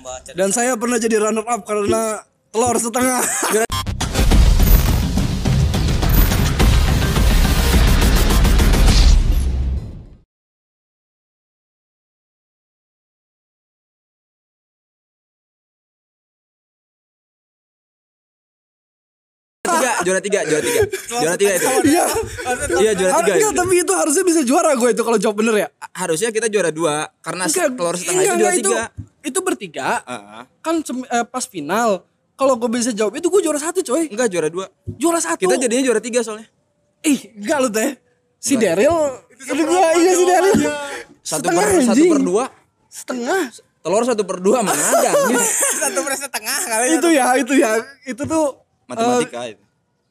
cerdas. Dan saya pernah jadi runner up karena telur setengah. tiga juara tiga juara tiga juara tiga itu Iya. iya juara tiga Enggak, itu. tapi itu harusnya bisa juara gue itu kalau jawab bener ya. harusnya kita juara dua karena Enggak, telur setengah enggak, itu juara enggak, tiga Itu bertiga. Heeh. Kan sem- eh, pas final. Kalau gue bisa jawab itu gue juara satu coy. enggak juara dua Juara satu. kita jadinya juara tiga soalnya Ih, enggak lu teh. Si Daryl itu gua iya si Daryl. satu Setengah, per satu anjing. per dua Setengah. telur satu per dua mana ada satu per setengah kali Itu ya, itu ya. Itu tuh matematika eh, itu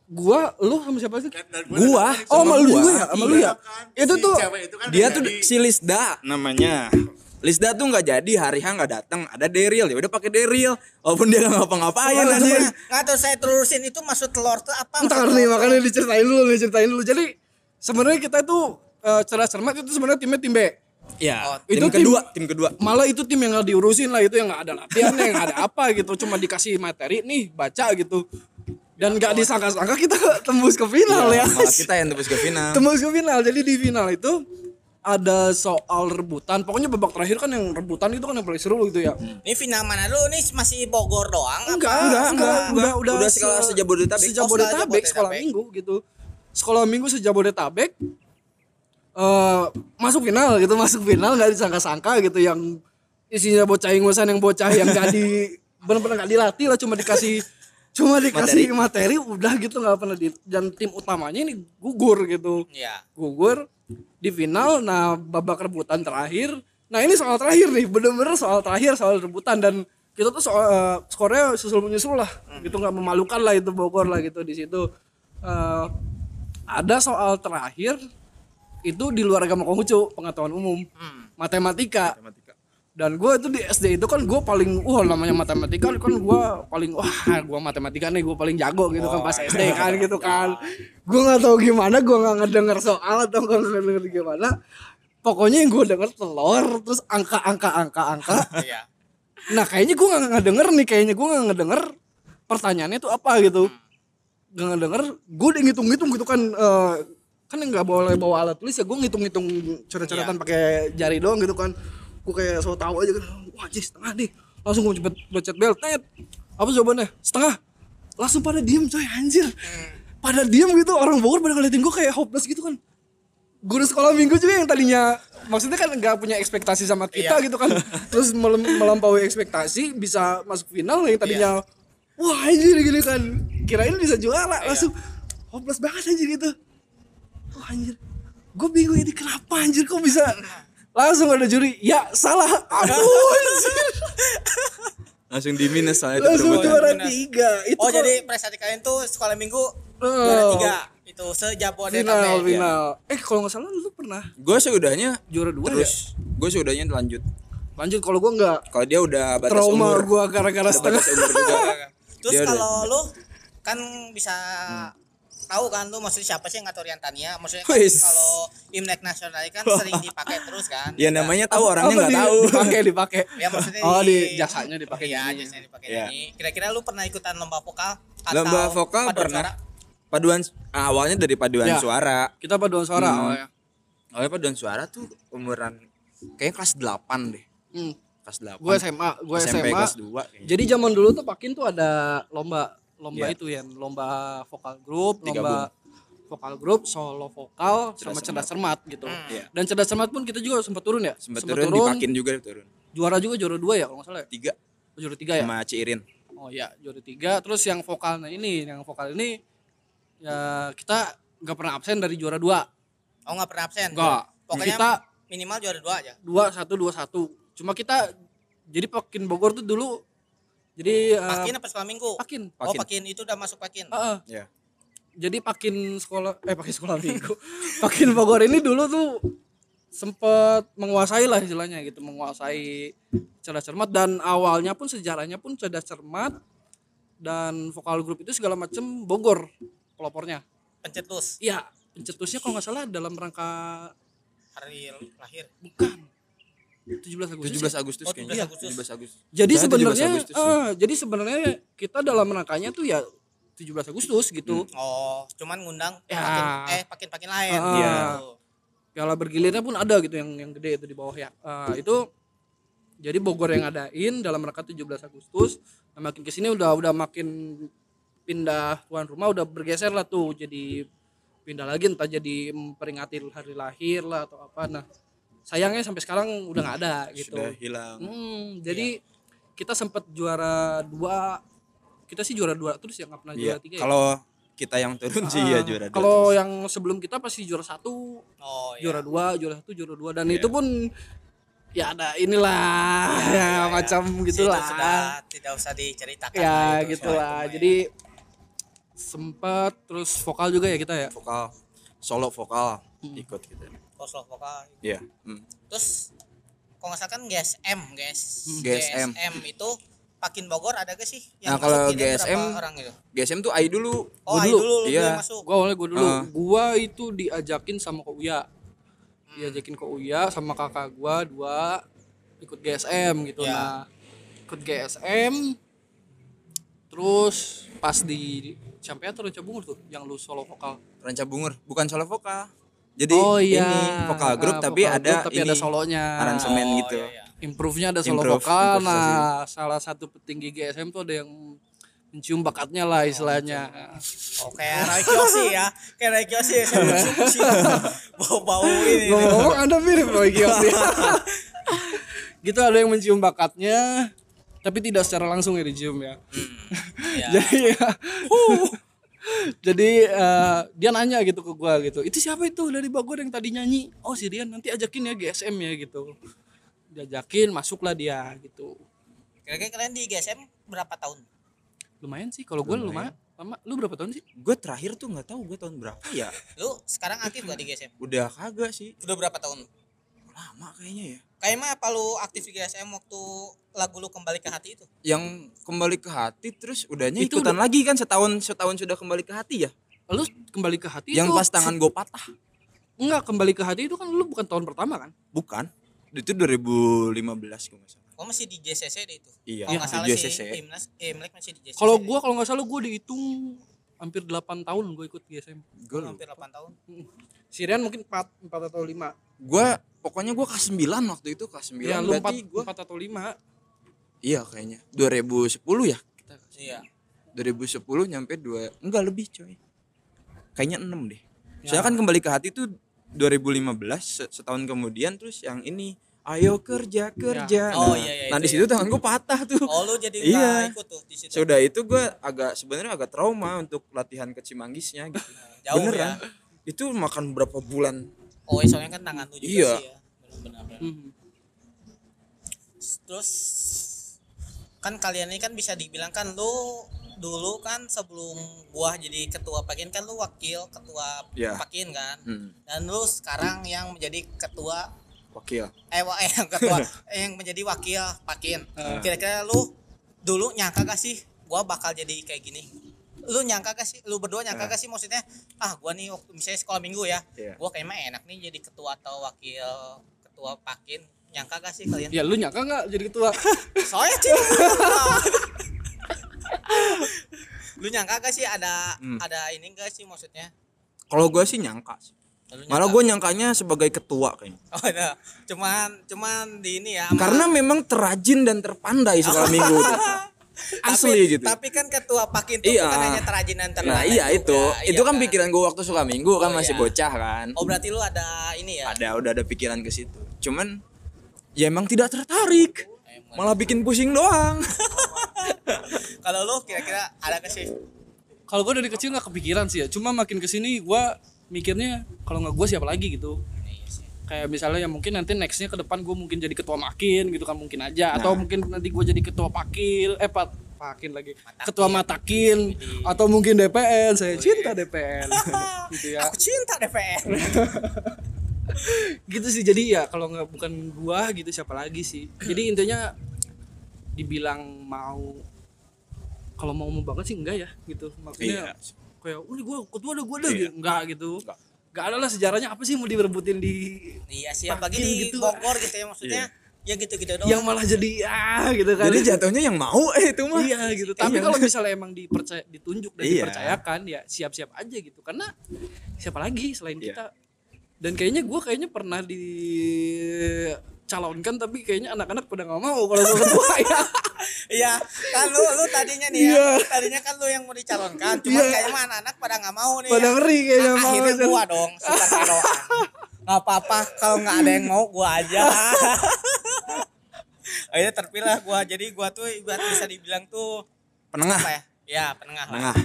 gua lu sama siapa sih? gua Oh, sama lu juga ya, sama lu ya. Itu tuh dia tuh si Lisda namanya Lisda tuh nggak jadi hari H nggak datang ada Daryl ya udah pakai Daryl walaupun dia nggak ngapa-ngapain Oh, anjing nggak tahu saya telurusin itu maksud telur tuh apa Ntar maksud nih telur? makanya diceritain dulu, diceritain dulu. Jadi sebenarnya kita itu eh, cerdas cermat itu sebenarnya timnya tim B. ya Oh, tim itu tim- kedua tim kedua Malah itu tim yang nggak diurusin lah, itu yang nggak ada latihannya, yang nggak ada apa gitu. Cuma dikasih materi nih baca gitu. Dan nggak disangka-sangka kita tembus ke final ya. malah kita yang tembus ke final tembus ke final. Jadi di final itu ada soal rebutan. Pokoknya babak terakhir kan yang rebutan itu kan yang paling seru gitu ya. ini final mana dulu nih masih Bogor doang Enggak, apa? enggak, enggak, udah, udah, Udah sekolah se- sejabodetabek. Sejabodetabek, Oh, sekolah minggu gitu. Sekolah minggu sejabodetabek eh masuk final gitu, masuk final nggak disangka-sangka gitu yang isinya bocah ingusan yang bocah yang gak di benar-benar nggak dilatih lah cuma dikasih cuma dikasih materi, udah gitu nggak pernah di dan tim utamanya ini gugur gitu Iya. gugur di final nah babak rebutan terakhir. Nah ini soal terakhir nih bener-bener soal terakhir soal rebutan. Dan kita tuh soal eh, skornya susul menyusul lah gitu nggak memalukan lah itu Bogor lah gitu di situ. Eh, ada soal terakhir itu di luar agama Konghucu pengetahuan umum. Matematika dan gue itu di SD itu kan gue paling wah namanya matematika kan gue paling wah gue matematika nih gue paling jago gitu kan pas SD kan gitu kan. Gue nggak tahu gimana gue nggak ngedenger soal atau gue nggak ngedenger gimana. Pokoknya yang gue denger telur terus angka angka angka angka. Iya. nah kayaknya gue nggak ngedenger nih kayaknya gue nggak ngedenger pertanyaannya itu apa gitu. Nggak ngedenger gue udah ngitung-ngitung gitu kan eh, kan nggak boleh bawa alat tulis ya gue ngitung-ngitung coret-coretan pakai jari doang gitu kan gue kayak so tahu aja kan wah anjir setengah nih. Langsung gue cepet bacet bel tet. Apa jawabannya? Setengah. Langsung pada diem coy anjir. Pada diem gitu orang Bogor pada ngeliatin gue kayak hopeless gitu kan. Guru sekolah minggu juga yang tadinya maksudnya kan nggak punya ekspektasi sama kita Iya. gitu kan. Terus melampaui ekspektasi bisa masuk final yang tadinya wah anjir gini kan. Kirain bisa juara langsung hopeless banget anjir gitu. Wah anjir. Gue bingung ini kenapa anjir kok bisa langsung ada juri ya salah. Aku anjir langsung di minus soalnya itu langsung perebutan. juara tiga. Itu oh kok jadi prestasi kalian tuh sekolah minggu Oh. juara tiga. Itu sejabodetabek final ya. final. Eh kalau nggak salah lu pernah gue seudahnya juara dua ya? terus gue seudahnya lanjut. Lanjut kalau gue nggak kalau dia udah batas trauma gue gara-gara setengah batas umur juga. Terus kalau lu kan bisa tahu kan lu maksudnya siapa sih yang ngatur Tania maksudnya kan kalau Imlek nasional kan sering dipakai terus kan. Ya namanya tahu orangnya nggak tahu. Dipakai dipakai. Ya maksudnya oh di jasanya dipakai iya gini. jasanya dipakai Iya. ini. Kira-kira lu pernah ikutan lomba vokal atau lomba vokal paduan pernah. suara? paduan awalnya dari paduan Ya. suara. Kita paduan suara Hmm. awalnya. Awalnya paduan suara tuh umuran kayaknya kelas 8 deh. Hmm. kelas 8 gue SMA gue SMP SMA kelas 2 kayaknya. jadi zaman dulu tuh pakin tuh ada lomba lomba Iya. itu ya lomba vokal grup lomba vokal grup solo vokal sama cerdas cermat gitu. Iya. dan cerdas cermat pun kita juga sempat turun ya? Sempat turun, dipakin juga turun. Juara juga juara dua ya kalau nggak salah ya? Tiga. Oh, juara tiga ya? Sama Cirin Oh ya, juara tiga. Terus yang vokalnya ini, yang vokal ini ya kita nggak pernah absen dari juara dua. oh nggak pernah absen? Nggak. pokoknya Kita- minimal juara dua aja? Dua satu dua satu. Cuma kita jadi Pakin Bogor tuh dulu jadi eh, pakin apa sekolah minggu Pakin. oh Pakin. itu udah masuk pakin Heeh. ya jadi Pakin sekolah eh Pakin sekolah minggu. Pakin Bogor ini dulu tuh sempet menguasai lah istilahnya gitu, menguasai cerdas cermat dan awalnya pun sejarahnya pun cerdas cermat dan vokal grup itu segala macem Bogor pelopornya. pencetus Iya, pencetusnya kalau nggak salah dalam rangka hari lahir bukan 17 Agustus 17 ya? Agustus Oh, kayaknya 17 Agustus. 17 Agustus jadi Saya 17 sebenarnya Agustus ya. eh, jadi sebenarnya kita dalam rangkanya tuh ya 17 Agustus gitu Oh, cuman ngundang Ya. pakin, eh pakin-pakin lain. Iya. Gitu. piala bergilirnya pun ada gitu yang yang gede itu di bawah ya Eh, itu jadi Bogor yang ngadain dalam rangka 17 Agustus nah, makin ke sini udah udah makin pindah tuan rumah udah bergeser lah tuh jadi pindah lagi entah jadi memperingati hari lahir lah atau apa nah sayangnya sampai sekarang udah nggak ada gitu sudah hilang Hmm, jadi kita sempat juara dua kita sih juara dua terus ya nggak pernah Iya. juara tiga ya? Kalau kita yang turun sih ya Ah, juara dua. kalau yang sebelum kita pasti juara satu Oh, iya. juara dua juara satu juara dua dan itu pun ya ada inilah ya, macam Situ gitulah Sudah tidak usah diceritakan. ya lah itu gitulah soal itu jadi sempat terus vokal juga ya kita ya vokal solo vokal Hmm. ikut gitu. Ya. Solo vokal. Iya. Hmm. Terus kalau nggak salah kan GSM, guys. GSM. itu Pakin Bogor ada gak sih? Nah, kalau GSM orang gitu? GSM tuh AI dulu. Oh, Gua dulu. dulu, lu Iya. yang masuk. gua awalnya gua dulu Ah. gua itu diajakin sama Ko Uya diajakin Ko Uya sama kakak gua dua ikut GSM gitu Ya. nah ikut GSM terus pas di Ciampea atau Ranca Bungur tuh yang lu solo vokal Ranca Bungur, bukan solo vokal. Jadi oh iya ini vokal grup Ah, tapi vokal ada grup, tapi ini ada solonya aransemen Oh, gitu. iya, iya. improve-nya ada solo Improve, vokal improvisasi. nah salah satu petinggi GSM tuh ada yang mencium bakatnya lah istilahnya Oh, kayak Rai Kiyoshi ya. Kayak Rai Kiyoshi saya mencium bau-bau ini. ngomong-ngomong anda mirip Kiyoshi gitu ada yang mencium bakatnya tapi tidak secara langsung ya dicium ya Ya. jadi ya jadi eh, dia nanya gitu ke gua gitu itu siapa itu dari Bogor yang tadi nyanyi oh si Rian nanti ajakin ya GSM ya gitu diajakin masuklah dia gitu Kira-kira kalian di GSM berapa tahun? lumayan sih kalau gua lumayan lama lu berapa tahun sih Gue terakhir tuh nggak tahu gue tahun berapa ya. Lu sekarang aktif gak di GSM? Udah kagak sih. Udah berapa tahun? Lama kayaknya ya. Kayak mah apa lu aktif di GSM waktu lagu lu kembali ke hati itu? Yang kembali ke hati terus udahnya Itu ikutan lagi kan setahun setahun sudah kembali ke hati ya. lu kembali ke hati yang itu pas tangan gue patah. enggak kembali ke hati itu kan lu bukan tahun pertama kan Bukan. Itu 2015 gue nggak salah. Oh masih di JCC deh itu. Iya, Kalau nggak di salah JCC. sih Imnas, eh, Imlek masih di JCC. kalau gua kalau nggak salah gua dihitung hampir 8 tahun gua ikut GSM Gue hampir 8 tahun. Sirian mungkin 4, 4 atau 5 gue pokoknya gue kelas 9 waktu itu kelas 9 ya lu 4, berarti gue 4 atau 5 iya kayaknya. 2010 ya? Kita Iya. 2010 nyampe dua enggak lebih coy. Kayaknya 6 deh. Ya. soalnya kan kembali ke hati itu 2015 se- setahun kemudian terus yang ini ayo kerja kerja. Oh, nah, iya, iya, nah itu di situ tangan gue patah tuh. Oh lu jadi Iya. ikut tuh di situ. sudah itu gue agak sebenarnya agak trauma untuk latihan ke Cimanggisnya gitu. Jauh beneran. ya. Itu makan berapa bulan Oh iya, soalnya kan tangan lu juga Iya. sih ya. Benar-benar. Hmm. Terus kan kalian ini kan bisa dibilang kan lu dulu kan sebelum gua jadi ketua pakin kan lu wakil ketua Iya. pakin kan Hmm, dan lu sekarang yang menjadi ketua wakil eh, wa- eh yang ketua eh, yang menjadi wakil pakin kira-kira lu dulu nyangka gak sih gua bakal jadi kayak gini lu nyangka gak sih? Lu berdua nyangka gak sih maksudnya ah gua nih waktu misalnya sekolah minggu ya Iya. gua kayaknya enak nih jadi ketua atau wakil ketua pakin. Nyangka gak sih kalian? Ya lu nyangka nggak jadi ketua? Soalnya sih lu nyangka gak sih? Ada Hmm. ada ini gak sih maksudnya? Kalau gue sih nyangka sih. Malah gue nyangkanya sebagai ketua kayaknya. Oh ada cuman cuman di ini ya karena memang terajin dan terpandai sekolah minggu. asli tapi, gitu Tapi kan ketua pakin itu Iya. bukan hanya terajin dan nah iya juga. itu Iya itu kan pikiran gue waktu suka minggu kan Oh, masih iya. bocah kan Oh berarti lu ada ini ya? ada udah ada pikiran ke situ cuman ya emang tidak tertarik Emang. malah bikin pusing doang Kalau lu kira-kira ada ke sih? kalau gua dari kecil nggak kepikiran sih ya cuma makin ke sini gua mikirnya kalau nggak gua siapa lagi gitu. Kayak misalnya ya mungkin nanti nextnya ke depan gue mungkin jadi ketua makin gitu kan mungkin aja. Atau Nah. mungkin nanti gue jadi ketua pakil eh pat pakin lagi. Ketua matakin. Atau mungkin DPN saya cinta DPN gitu ya. Aku cinta DPR. gitu sih jadi ya kalau nggak bukan gua gitu siapa lagi sih. Jadi intinya dibilang mau kalau mau mau banget sih enggak ya gitu. Maksudnya kayak oh ini gua ketua ada gua ada Iya. gitu. Enggak gitu. Enggak. Enggak ada lah sejarahnya apa sih mau direbutin di iya sih apalagi di gitu. Bogor gitu ya maksudnya. ya gitu-gitu doang yang malah jadi ah gitu kan Jadi jatuhnya yang mau eh itu mah. iya gitu tapi kalau misalnya emang dipercaya ditunjuk dan Iya. dipercayakan ya siap-siap aja gitu karena siapa lagi selain Iya. kita dan kayaknya gue kayaknya pernah dicalonkan tapi kayaknya anak-anak pada nggak mau kalau gue ketua ya Iya, kan lu lu tadinya nih ya, tadinya kan lu yang mau dicalonkan, cuma Iya. kayaknya anak-anak pada nggak mau nih. Pada ya. ngeri kayaknya Ah, mau. Akhirnya gua dong, superhero. Nggak apa-apa kalau nggak ada yang mau gua aja. Akhirnya terpilih gua, jadi gua tuh ibarat bisa dibilang tuh Penengah. apa ya? Ya penengah lah.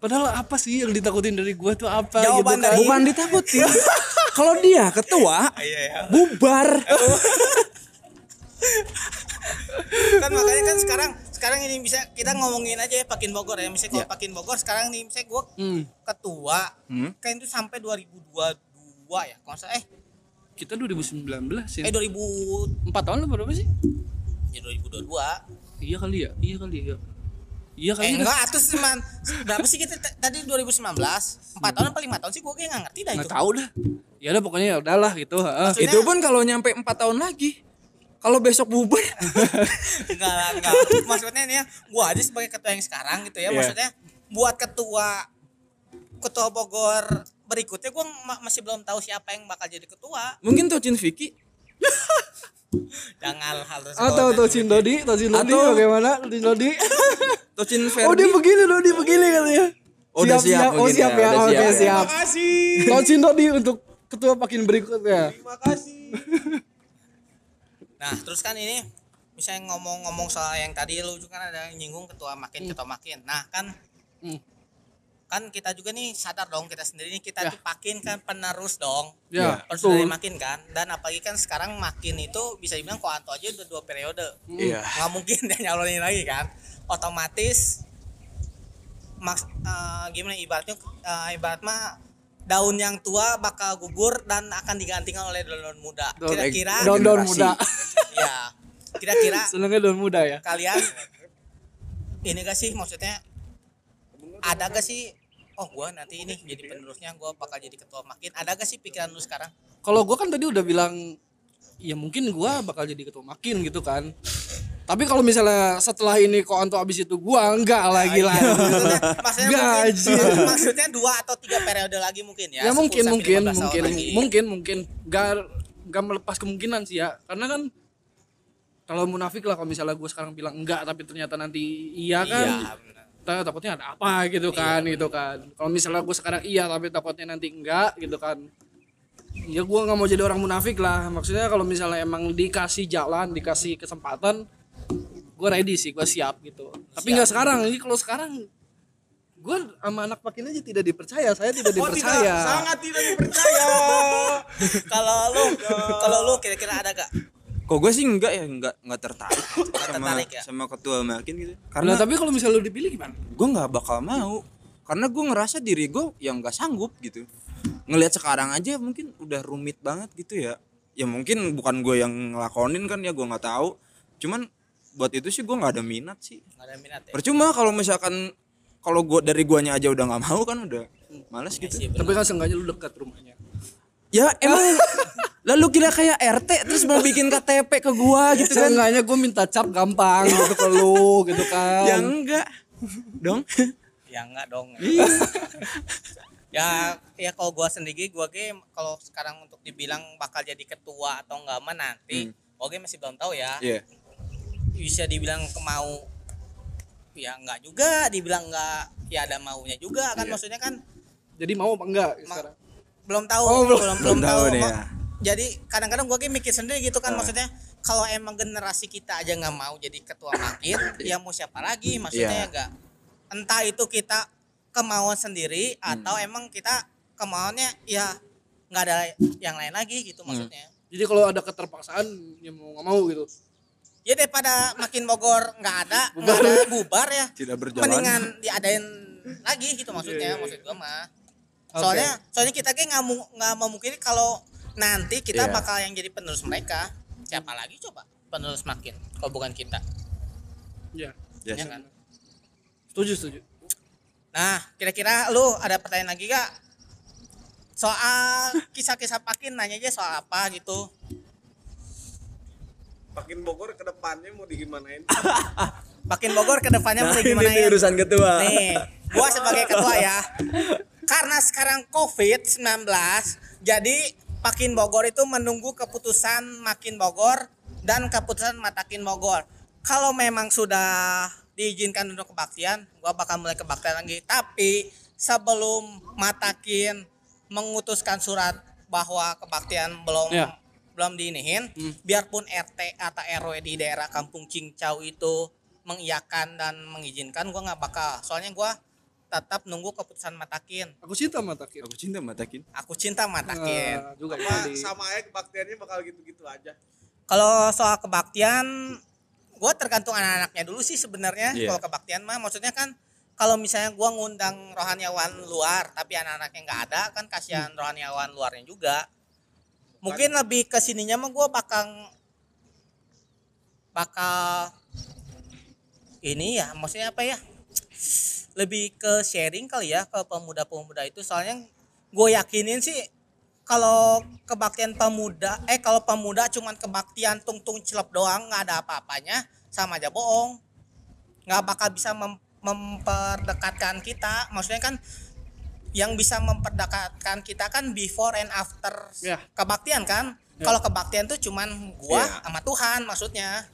Padahal apa sih yang ditakutin dari gue tuh apa Jawaban gitu kan dari- Bukan ditakutin. Kalau dia ketua, Iya ya. bubar. kan makanya kan sekarang sekarang ini bisa kita ngomongin aja ya Pakin Bogor ya misalnya kalau Pakin Bogor sekarang nih misalnya gua Hmm. ketua Hmm. kan itu sampai 2022 ya kalau salah eh kita 2019 sih eh 2000 empat tahun lu berapa sih ya 2022 iya kali ya iya kali ya iya kali eh enggak atus cuman berapa sih kita tadi 2019 empat tahun apa lima tahun sih? Gua kayak nggak ngerti dah itu. nggak tahu dah. Ya udah pokoknya ya udahlah gitu. Maksudnya- Itu pun kalau nyampe 4 tahun lagi. Kalau besok bubar. enggak lah enggak maksudnya nih ya gua aja sebagai ketua yang sekarang gitu ya. Iya. maksudnya buat ketua ketua Bogor berikutnya gua ma- masih belum tahu siapa yang bakal jadi ketua. Mungkin Tocin Vicky jangan harus atau atau Cindodi atau Cindodi Atau- bagaimana? Cindodi Tocin oh dia Ferdi. begini loh dia begini katanya. Oh, udah siap oh mungkin siap ya, ya, oke siap. ya. siap. Kasih Tau Cindodi untuk ketua pakin berikutnya. Terima kasih. Nah terus kan ini misalnya ngomong-ngomong soal yang tadi lu juga kan ada yang nyinggung ketua makin ketua makin. Nah kan Hmm. Kan kita juga nih sadar dong kita sendiri nih kita Ya. tuh makin kan penerus dong. Ya penerus dari betul. makin kan. Dan apalagi kan sekarang makin itu bisa dibilang kok Anto aja udah dua periode. Iya. nggak mungkin dia nyalonin lagi kan. Otomatis maks eh, gimana ibaratnya eh, ibarat mah daun yang tua bakal gugur dan akan digantikan oleh daun muda. Kira-kira daun-daun muda. Ya kira-kira senengnya daun muda ya? kalian ini gak sih maksudnya ada gak sih oh gua nanti ini jadi penerusnya gua bakal jadi ketua makin. Ada gak sih pikiran lu sekarang? Kalau gua kan tadi udah bilang ya mungkin gua bakal jadi ketua makin gitu kan. Tapi kalau misalnya setelah ini kok Anto abis itu gua enggak lagi lah. Maksudnya, maksudnya Enggak, mungkin, maksudnya dua atau tiga periode lagi mungkin ya ya 10 mungkin mungkin 15 tahun mungkin lagi. mungkin mungkin. Gak gak melepas kemungkinan sih ya. Karena kan kalau munafik lah kalau misalnya gue sekarang bilang enggak tapi ternyata nanti iya kan. iya benar. ta- takutnya ada apa gitu kan gitu kan. Kalau misalnya gue sekarang iya tapi takutnya nanti enggak gitu kan. Ya gue nggak mau jadi orang munafik lah. Maksudnya kalau misalnya emang dikasih jalan dikasih kesempatan gue ready sih gue siap gitu. Tapi nggak sekarang. Ini kalau sekarang gue sama anak pakin aja tidak dipercaya. Saya tidak dipercaya. Tidak dipercaya. kalau lu kalau lu kira-kira ada gak Kok gue sih enggak ya, enggak enggak tertarik sama tertarik ya? sama ketua makin gitu. Nah, Karena tapi kalau misalnya lu dipilih gimana? gue nggak bakal mau. Karena gue ngerasa diri gue yang nggak sanggup gitu. Ngelihat sekarang aja mungkin udah rumit banget gitu ya. Ya mungkin bukan gue yang ngelakonin kan ya gue nggak tahu. Cuman buat itu sih gue nggak ada minat sih. nggak ada minat ya Percuma kalau misalkan kalau gua dari guanya aja udah nggak mau kan udah males gitu. Iya sih, Tapi kan seenggaknya lu dekat rumahnya. Ya emang lalu kira kayak RT terus mau bikin KTP ke gua gitu kan? Seenggaknya gue minta cap gampang gitu ke lu gitu kan. Ya enggak. Dong. ya enggak dong Iya. ya ya kalau gua sendiri gua ge kalau sekarang untuk dibilang bakal jadi ketua atau enggak mah nanti gua ge masih belum tahu ya Iya. bisa dibilang mau ya enggak juga dibilang enggak ya ada maunya juga kan Iya. maksudnya kan Jadi mau apa enggak Ma- sekarang? belum tahu Oh, belum- belum, belum tahu tahu nih Ma- ya. Jadi kadang-kadang gua ge mikir sendiri gitu kan Ah. maksudnya kalau emang generasi kita aja nggak mau jadi ketua makin ya mau siapa lagi maksudnya Iya. ya enggak entah itu kita kemauan sendiri Hmm. atau emang kita kemauannya ya nggak ada yang lain lagi gitu Hmm. maksudnya Jadi kalau ada keterpaksaan ya mau nggak mau gitu. ya daripada makin Bogor nggak ada nggak ada bubar ya Tidak berjalan. mendingan diadain lagi gitu Iya, maksudnya maksud gua mah soalnya soalnya kita kayak nggak nggak memungkiri kalau nanti kita Iya. bakal yang jadi penerus mereka siapa lagi coba penerus makin kalau bukan kita Ya. Ya, ya kan Setuju, setuju. nah kira-kira lu ada pertanyaan lagi gak soal kisah-kisah pakin nanya aja soal apa gitu Pakin Bogor ke depannya mau digimanain? Pakin Bogor ke depannya Nah, mau ini gimana nih ya? urusan ketua. Nih, gua sebagai ketua ya. Karena sekarang COVID-19, jadi Pakin Bogor itu menunggu keputusan Makin Bogor dan keputusan Matakin Bogor. Kalau memang sudah diizinkan untuk kebaktian, gua bakal mulai kebaktian lagi. Tapi sebelum Matakin mengutuskan surat bahwa kebaktian belum Ya. belum diinihin, biarpun RT atau RW di daerah Kampung Cingcau itu mengiyakan dan mengizinkan, gua nggak bakal. Soalnya gua tetap nunggu keputusan Matakin. Aku cinta mata kiri. Aku cinta matakin. Aku cinta Matakin. Nah, juga Apa jadi. sama aja kebaktiannya bakal gitu-gitu aja. Kalau soal kebaktian, gua tergantung anak-anaknya dulu sih sebenarnya. Iya. Kalau kebaktian mah, maksudnya kan kalau misalnya gua ngundang rohaniawan luar, tapi anak-anaknya nggak ada, kan kasihan rohaniawan luarnya juga. Mungkin lebih ke sininya mah gua bakal bakal ini ya, maksudnya apa ya? Lebih ke sharing kali ya ke pemuda-pemuda itu. Soalnya gue yakinin sih kalau kebaktian pemuda eh kalau pemuda cuman kebaktian tung-tung cilep doang nggak ada apa-apanya sama aja bohong nggak bakal bisa mem- memperdekatkan kita maksudnya kan yang bisa memperdekatkan kita kan before and after Ya. kebaktian kan kalau kebaktian tuh cuman gua Ya. sama Tuhan maksudnya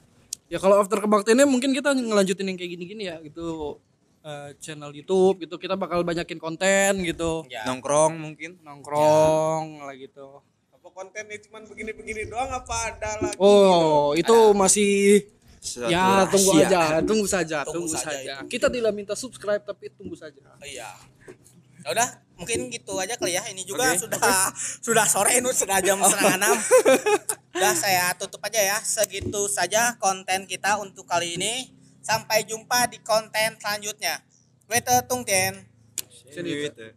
Ya kalau after kebaktiannya mungkin kita ngelanjutin yang kayak gini-gini ya gitu eh, channel YouTube gitu kita bakal banyakin konten gitu ya Nongkrong mungkin. nongkrong lah gitu. Apa kontennya cuman begini-begini doang apa ada lagi? Oh itu masih Suatu ya tunggu rahasia. aja tunggu saja Tunggu tunggu, saja saja. itu. Kita tidak minta subscribe tapi tunggu saja. iya ya udah mungkin gitu aja kali ya ini juga Oke, sudah sudah sore ini sudah jam setengah enam udah saya tutup aja ya segitu saja konten kita untuk kali ini sampai jumpa di konten selanjutnya Wete tung Tien. Gitu.